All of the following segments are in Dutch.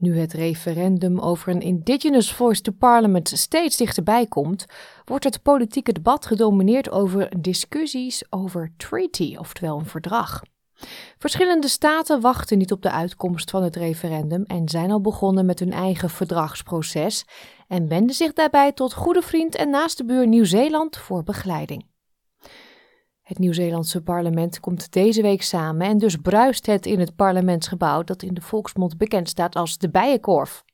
Nu het referendum over een Indigenous Voice to Parliament steeds dichterbij komt, wordt het politieke debat gedomineerd over discussies over treaty, oftewel een verdrag. Verschillende staten wachten niet op de uitkomst van het referendum en zijn al begonnen met hun eigen verdragsproces en wenden zich daarbij tot goede vriend en naaste buur Nieuw-Zeeland voor begeleiding. Het Nieuw-Zeelandse parlement komt deze week samen en dus bruist het in het parlementsgebouw dat in de volksmond bekend staat als de Bijenkorf.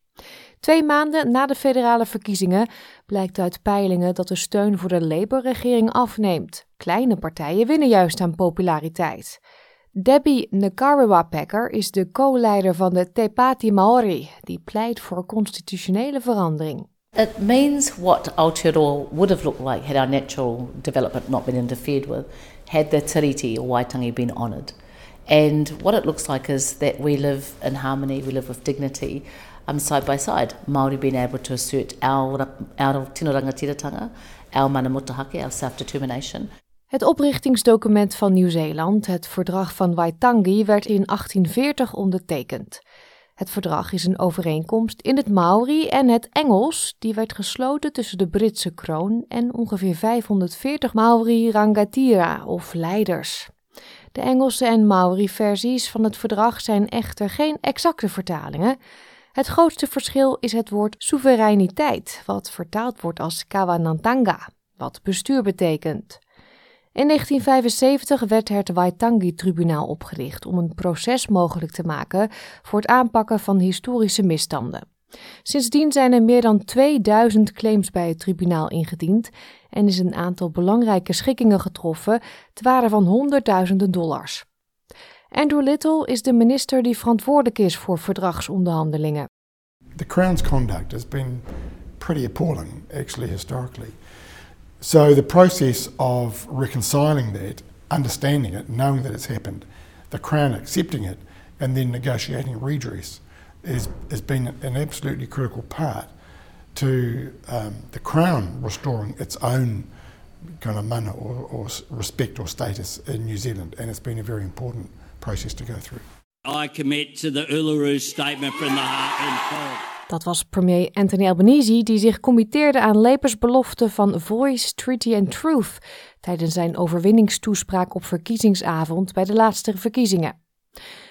Twee maanden na de federale verkiezingen blijkt uit peilingen dat de steun voor de Labour-regering afneemt. Kleine partijen winnen juist aan populariteit. Debbie Nkariwa-Packer is de co-leider van de Te Pāti Maori, die pleit voor constitutionele verandering. It means what Aotearoa would have looked like had our natural development not been interfered with, had the tiriti or waitangi been honoured. And what it looks like is that we live in harmony, we live with dignity, um, side by side. Māori being able to assert our, our tino rangatiratanga, our mana mutahake, our self-determination. Het oprichtingsdocument van Nieuw-Zeeland, het Verdrag van Waitangi, werd in 1840 ondertekend. Het verdrag is een overeenkomst in het Maori en het Engels, die werd gesloten tussen de Britse kroon en ongeveer 540 Maori Rangatira of leiders. De Engelse en Maori-versies van het verdrag zijn echter geen exacte vertalingen. Het grootste verschil is het woord soevereiniteit, wat vertaald wordt als kawanantanga, wat bestuur betekent. In 1975 werd het Waitangi-tribunaal opgericht om een proces mogelijk te maken voor het aanpakken van historische misstanden. Sindsdien zijn er meer dan 2000 claims bij het tribunaal ingediend en is een aantal belangrijke schikkingen getroffen te waarde van honderdduizenden dollars. Andrew Little is de minister die verantwoordelijk is voor verdragsonderhandelingen. The Crown's conduct has been pretty appalling, actually, historically. So the process of reconciling that, understanding it, knowing that it's happened, the Crown accepting it, and then negotiating redress is, has been an absolutely critical part to um, the Crown restoring its own kind of mana or, or respect or status in New Zealand, and it's been a very important process to go through. I commit to the Uluru Statement from the Heart and Soul. Dat was premier Anthony Albanese die zich committeerde aan Labour's belofte van Voice, Treaty and Truth tijdens zijn overwinningstoespraak op verkiezingsavond bij de laatste verkiezingen.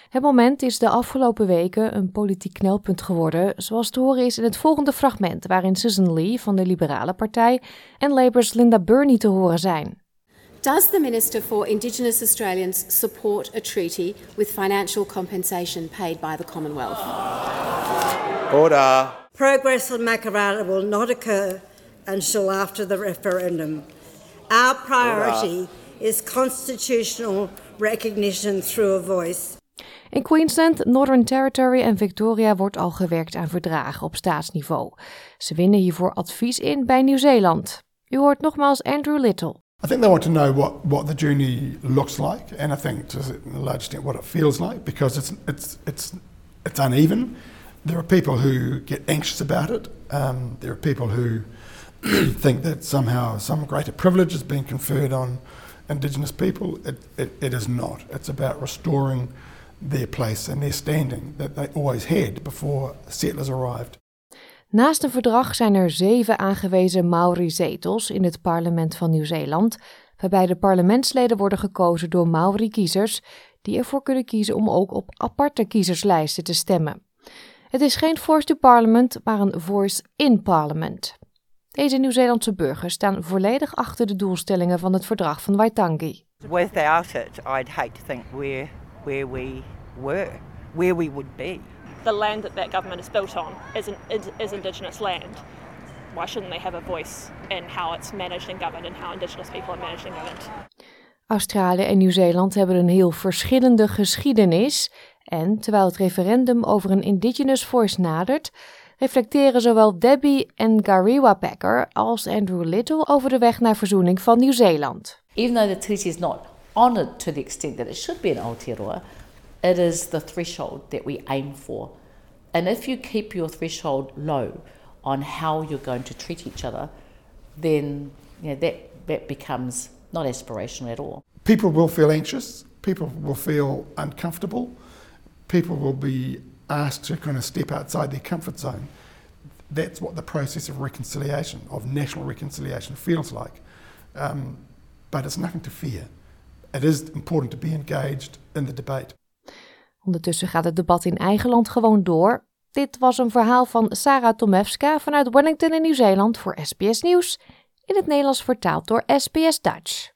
Het moment is de afgelopen weken een politiek knelpunt geworden, zoals te horen is in het volgende fragment, waarin Susan Lee van de Liberale Partij en Labour's Linda Burney te horen zijn. Does the Minister for Indigenous Australians support a treaty with financial compensation paid by the Commonwealth? Order. Progress on Makarrata will not occur until after the referendum. Our priority Order. is constitutional recognition through a voice. In Queensland, Northern Territory en Victoria wordt al gewerkt aan verdragen op staatsniveau. Ze winnen hiervoor advies in bij Nieuw-Zeeland. U hoort nogmaals Andrew Little. I think they want to know what, what the journey looks like, and I think to a large extent what it feels like, because it's it's it's it's uneven. There are people who get anxious about it. Um, there are people who think that somehow some greater privilege is being conferred on Indigenous people. It, it, it is not. It's about restoring their place and their standing that they always had before settlers arrived. Naast een verdrag zijn er zeven aangewezen Maori-zetels in het parlement van Nieuw-Zeeland, waarbij de parlementsleden worden gekozen door Maori-kiezers, die ervoor kunnen kiezen om ook op aparte kiezerslijsten te stemmen. Het is geen voice to parliament, maar een voice in parliament. Deze Nieuw-Zeelandse burgers staan volledig achter de doelstellingen van het verdrag van Waitangi. Without it, I'd hate to think where, where we were, where we would be. The land that that government is built on is, an, is, is Indigenous land. Why shouldn't they have a voice in how it's managed and governed and how Indigenous people are managed and governed? Australië en Nieuw-Zeeland hebben een heel verschillende geschiedenis en terwijl het referendum over een Indigenous Voice nadert, reflecteren zowel Debbie en Gariwa Packer als Andrew Little over de weg naar verzoening van Nieuw-Zeeland. Even though the treaty is not honored to the extent that it should be in Aotearoa, it is the threshold that we aim for. And if you keep your threshold low on how you're going to treat each other, then you know, that, that becomes not aspirational at all. People will feel anxious, people will feel uncomfortable. People will be asked to kind of step outside their comfort zone. That's what the process of reconciliation, of national reconciliation, feels like. Um, but it's nothing to fear. It is important to be engaged in the debate. Ondertussen gaat het debat in eigen land gewoon door. Dit was een verhaal van Sarah Tomewska vanuit Wellington in Nieuw-Zeeland voor SBS Nieuws. In het Nederlands vertaald door SBS Dutch.